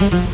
Mm-hmm.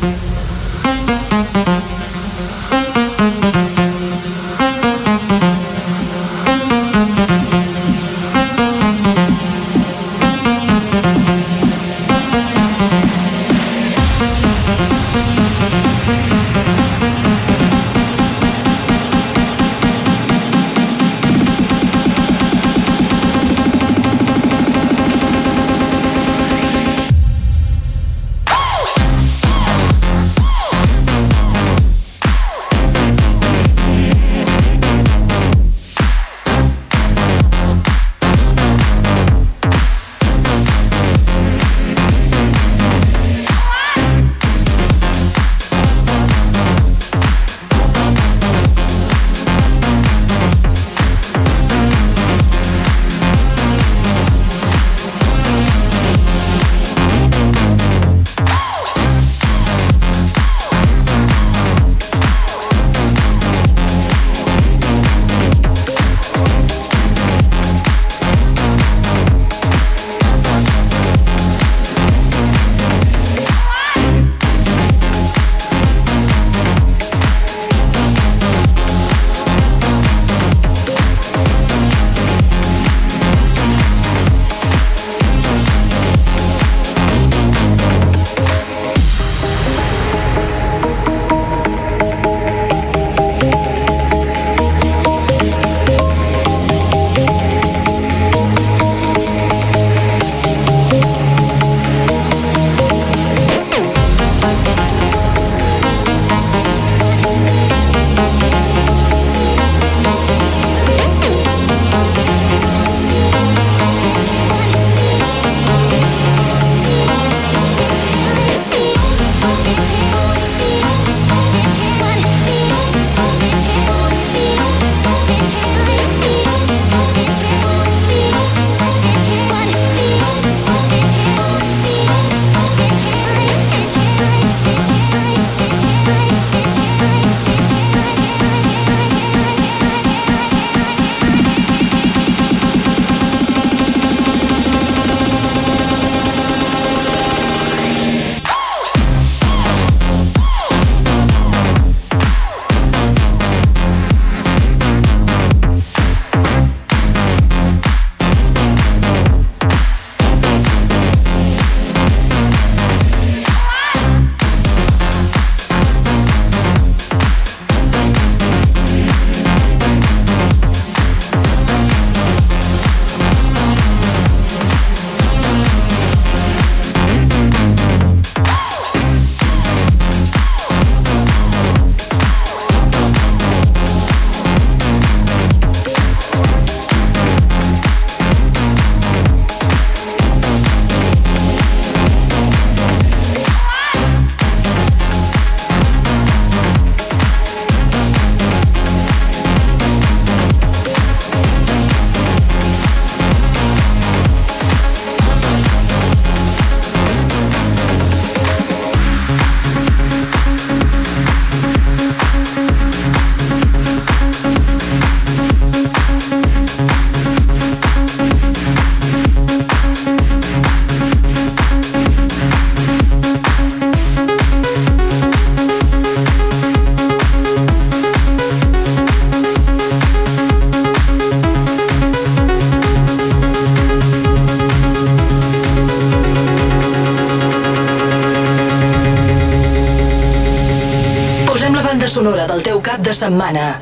De setmana.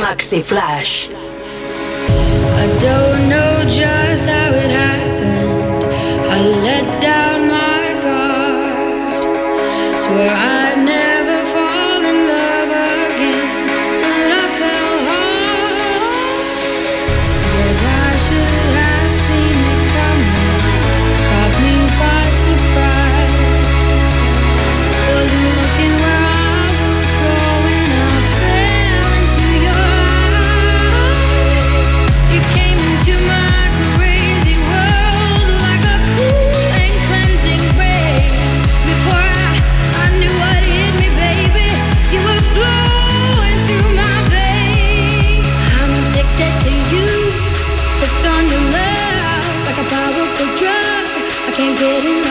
Maxi Flash. Get it.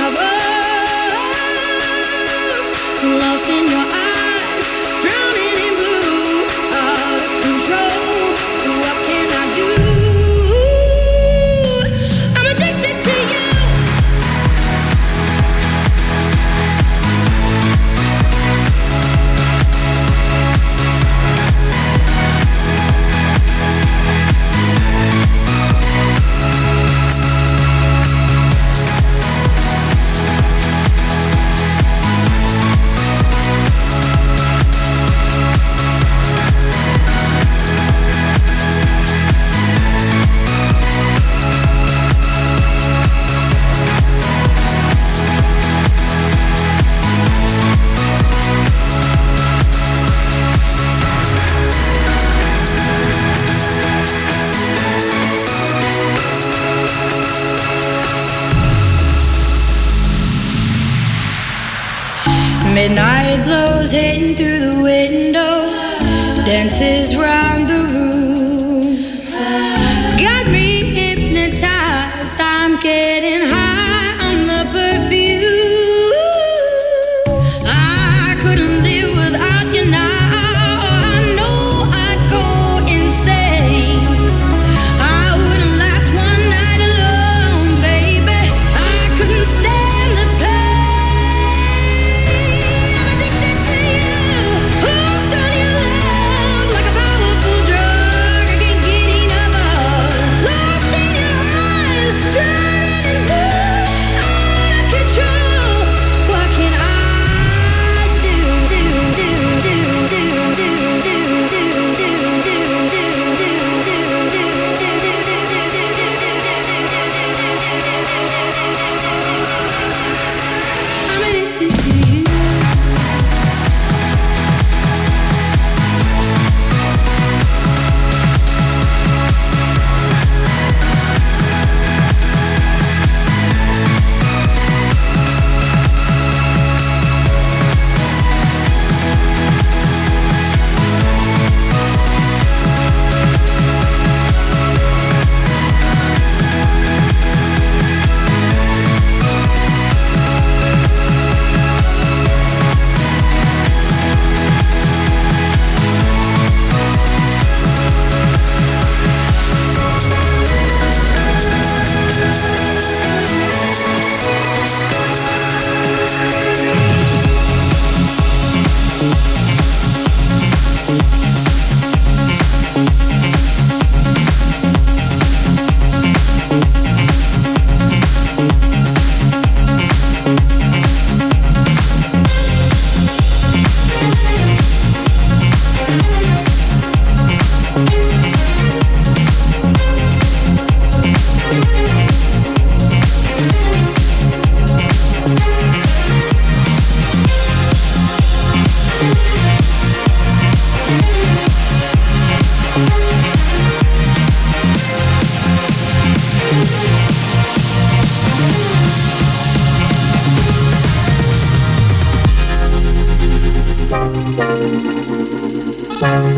Thank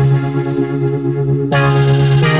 you.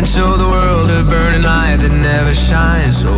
And show the world a burning light that never shines. So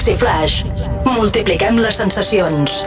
Maxi Flash. Multipliquem les sensacions.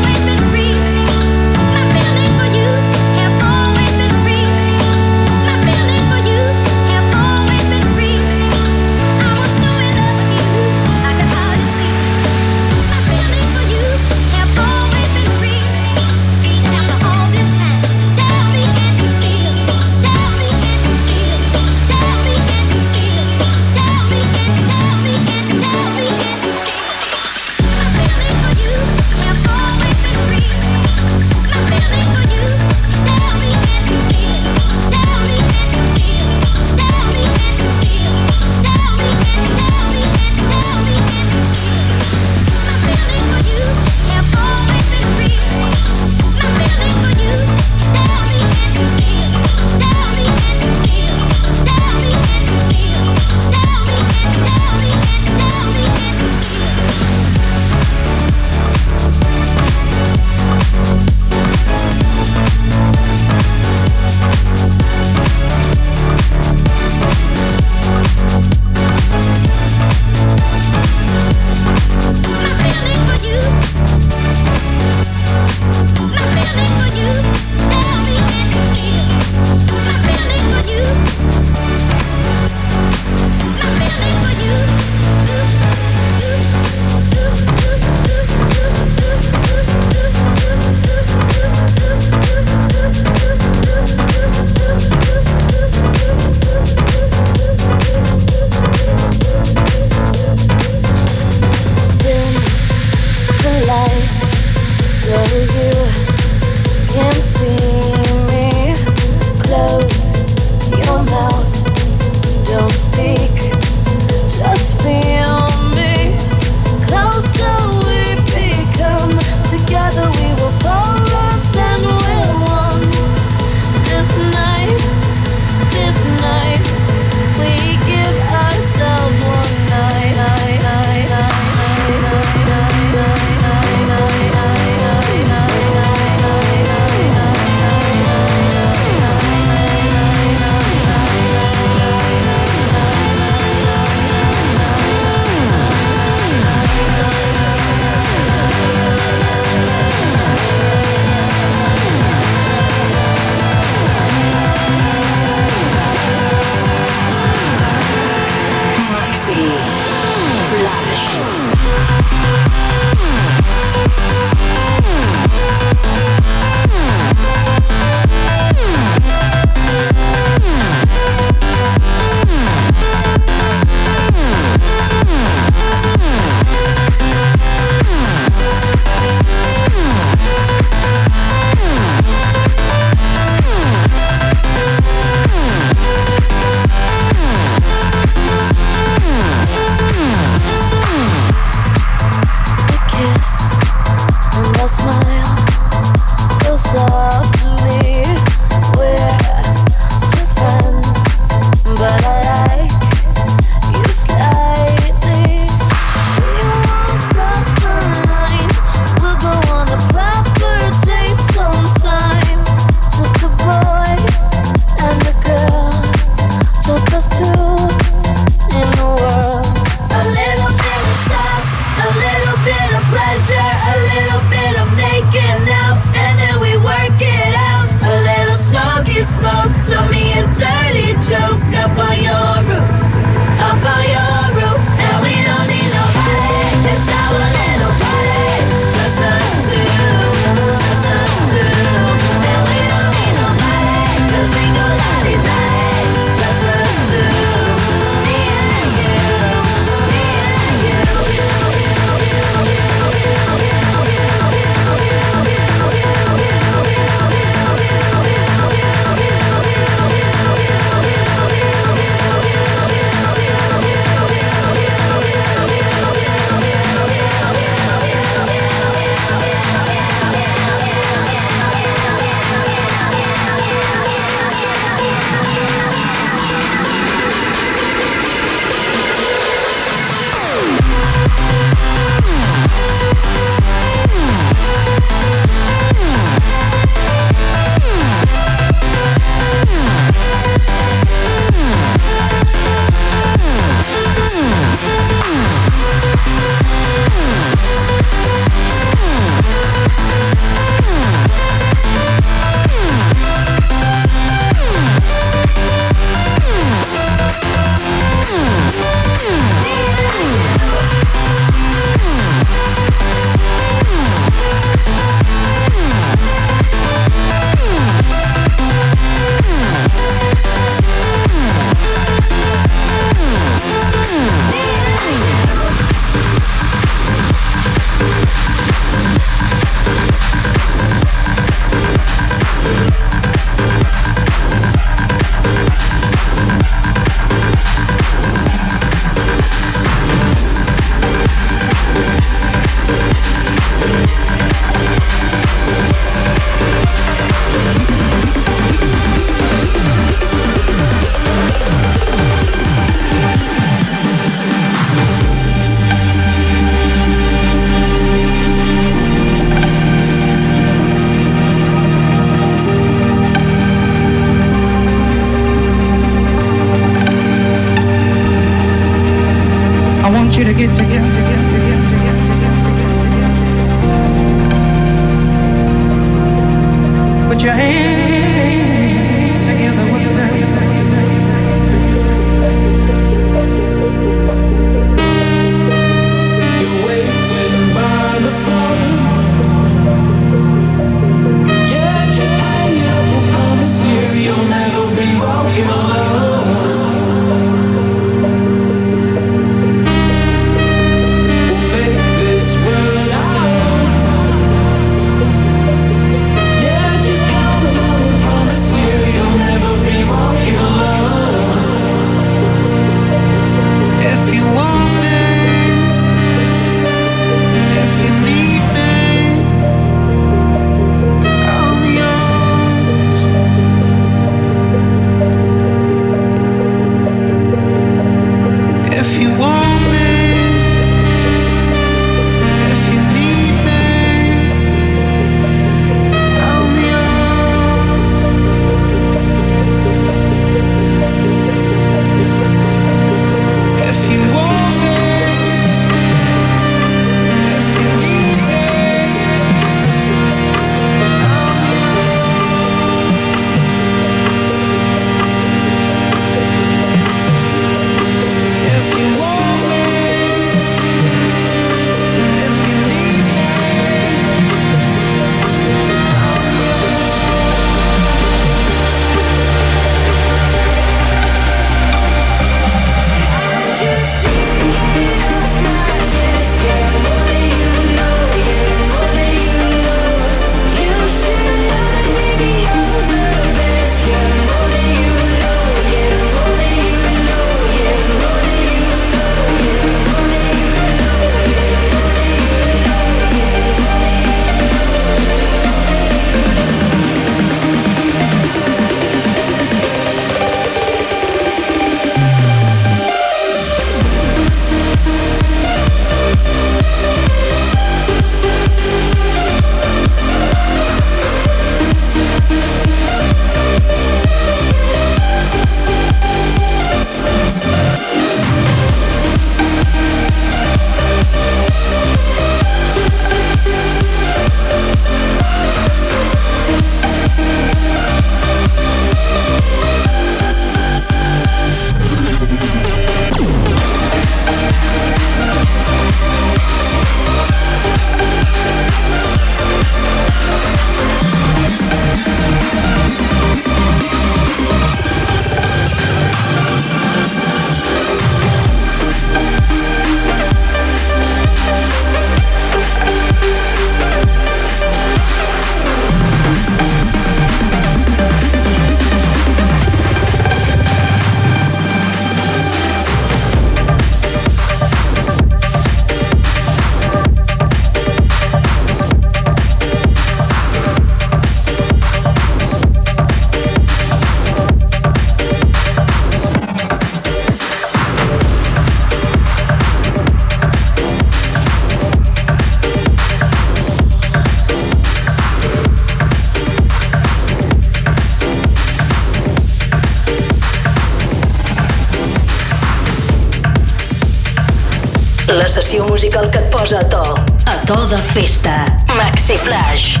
Musical que et posa a to. A to de festa. Maxi Flash.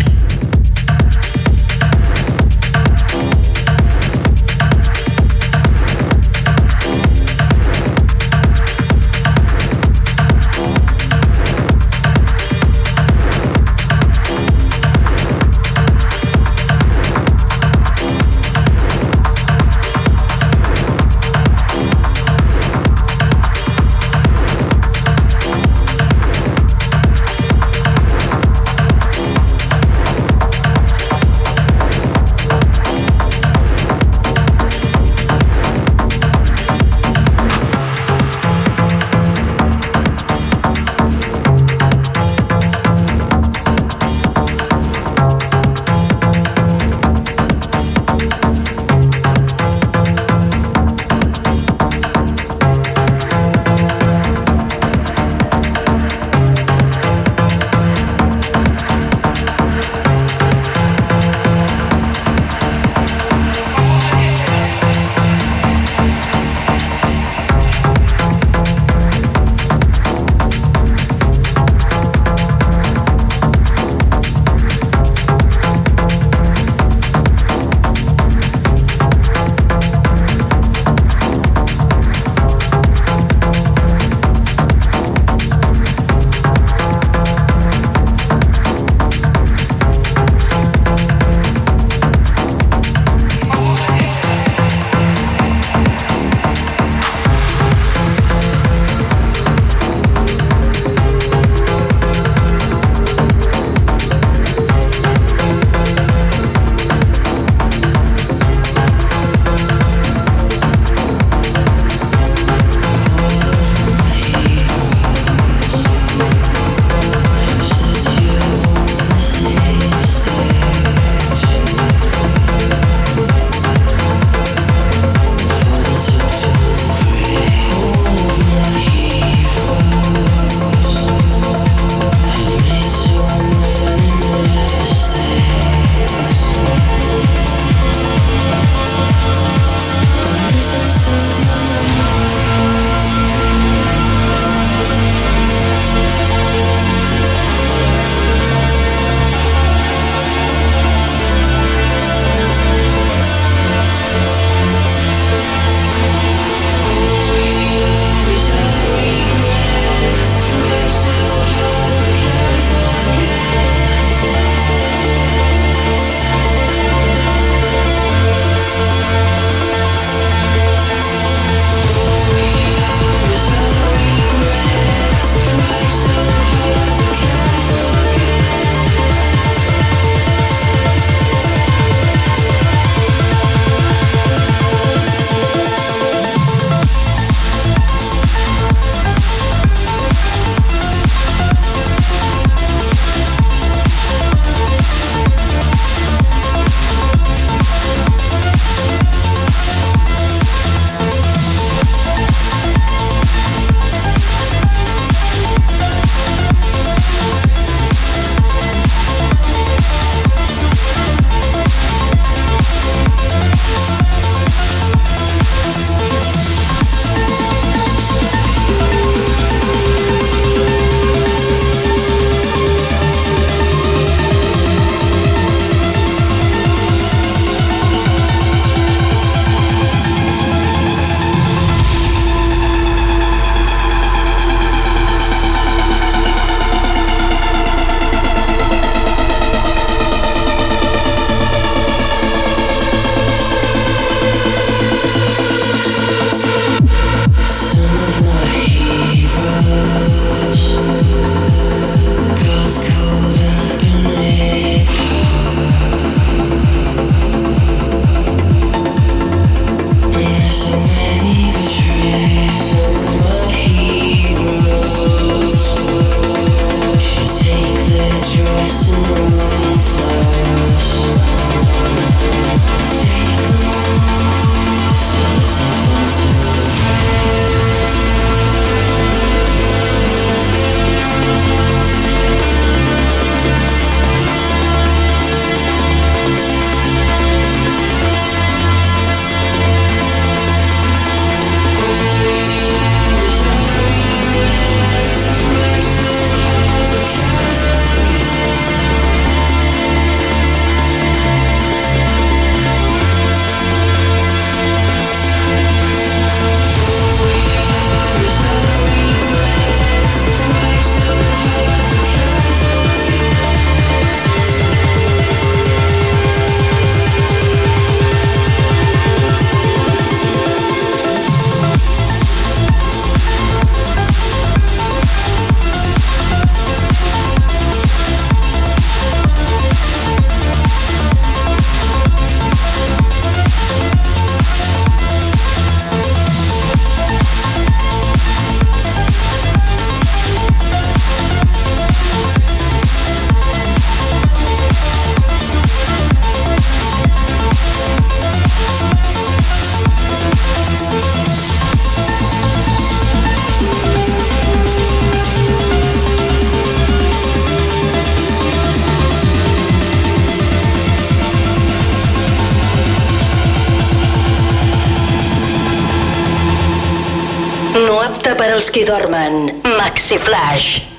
Als qui dormen. Maxi Flash.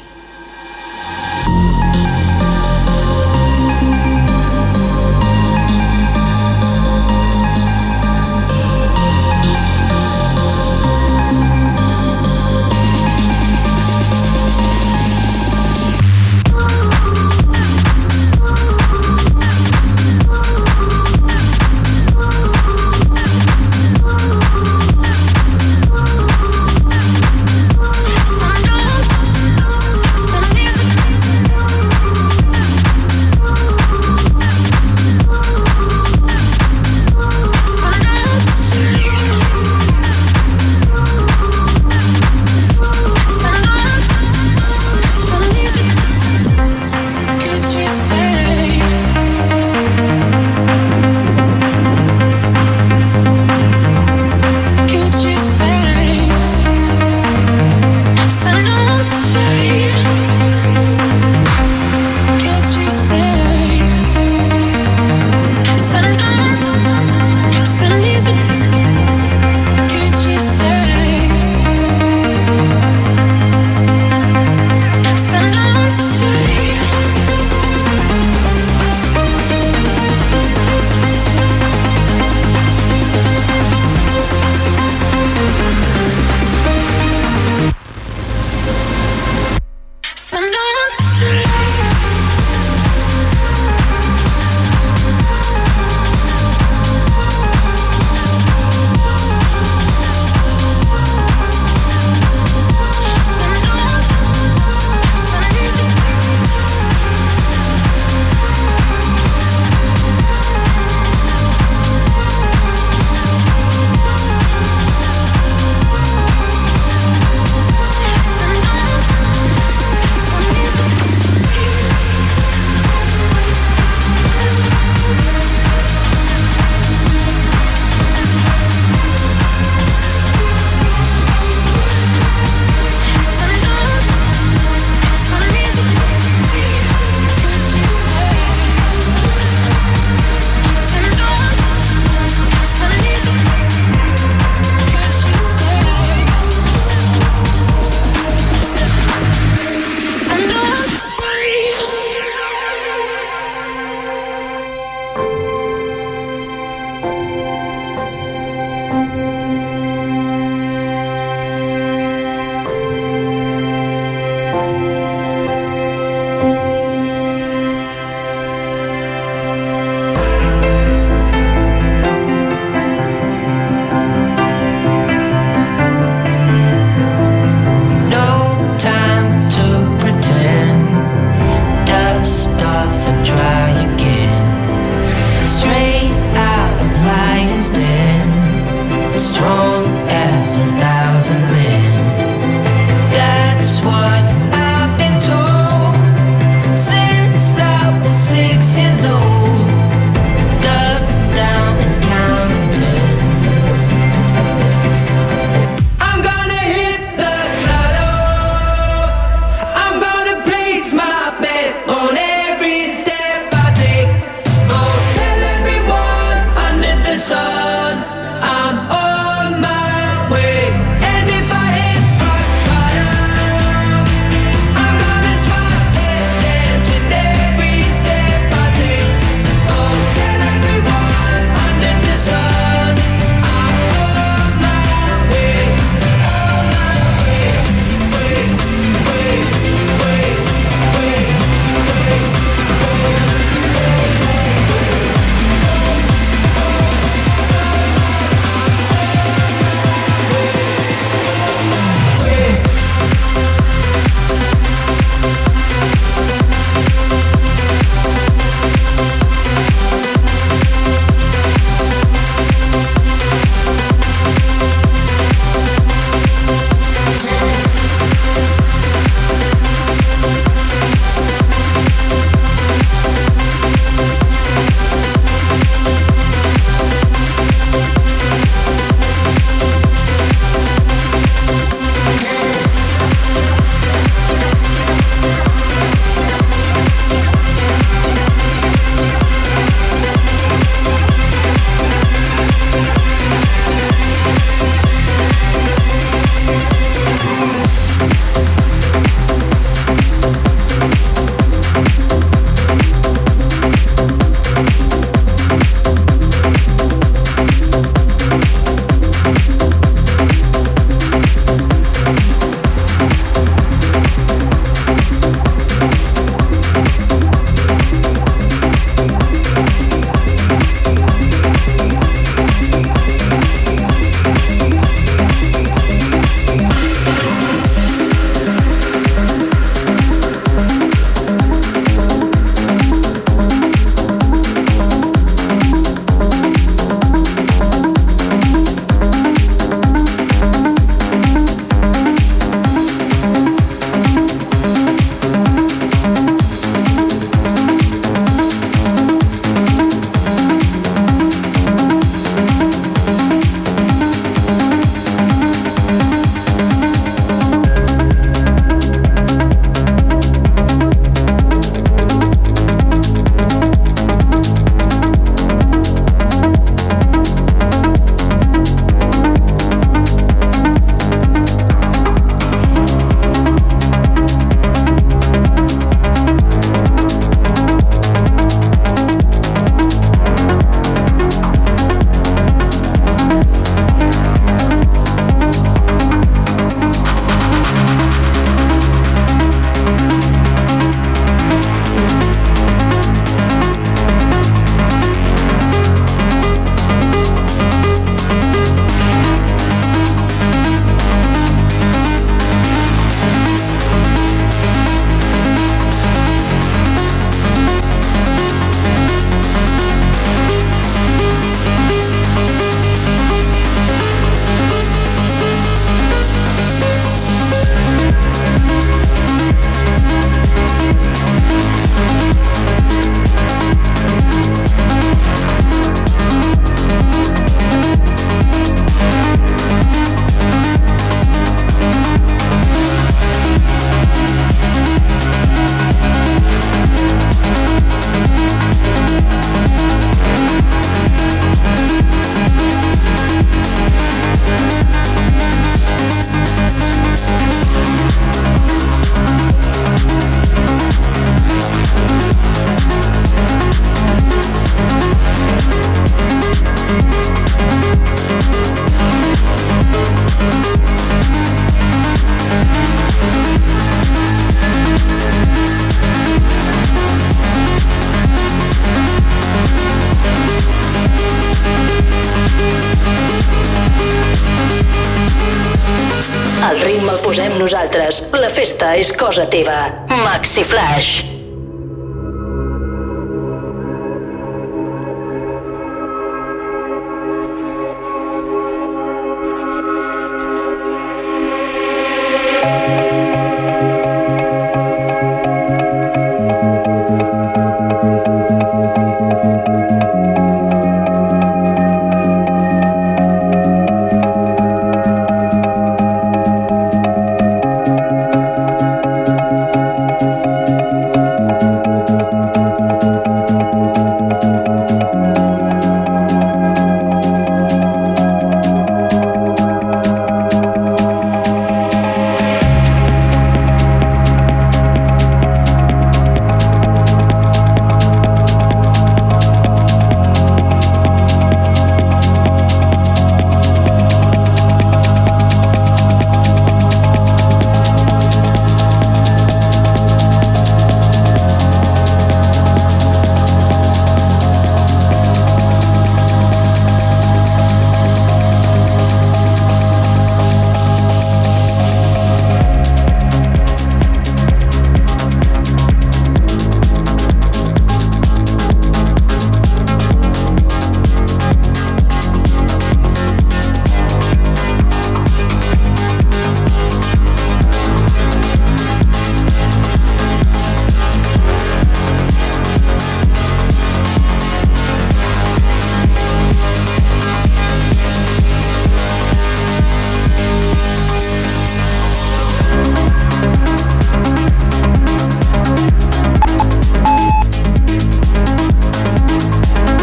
Nosaltres. La festa és cosa teva. Maxi Flash.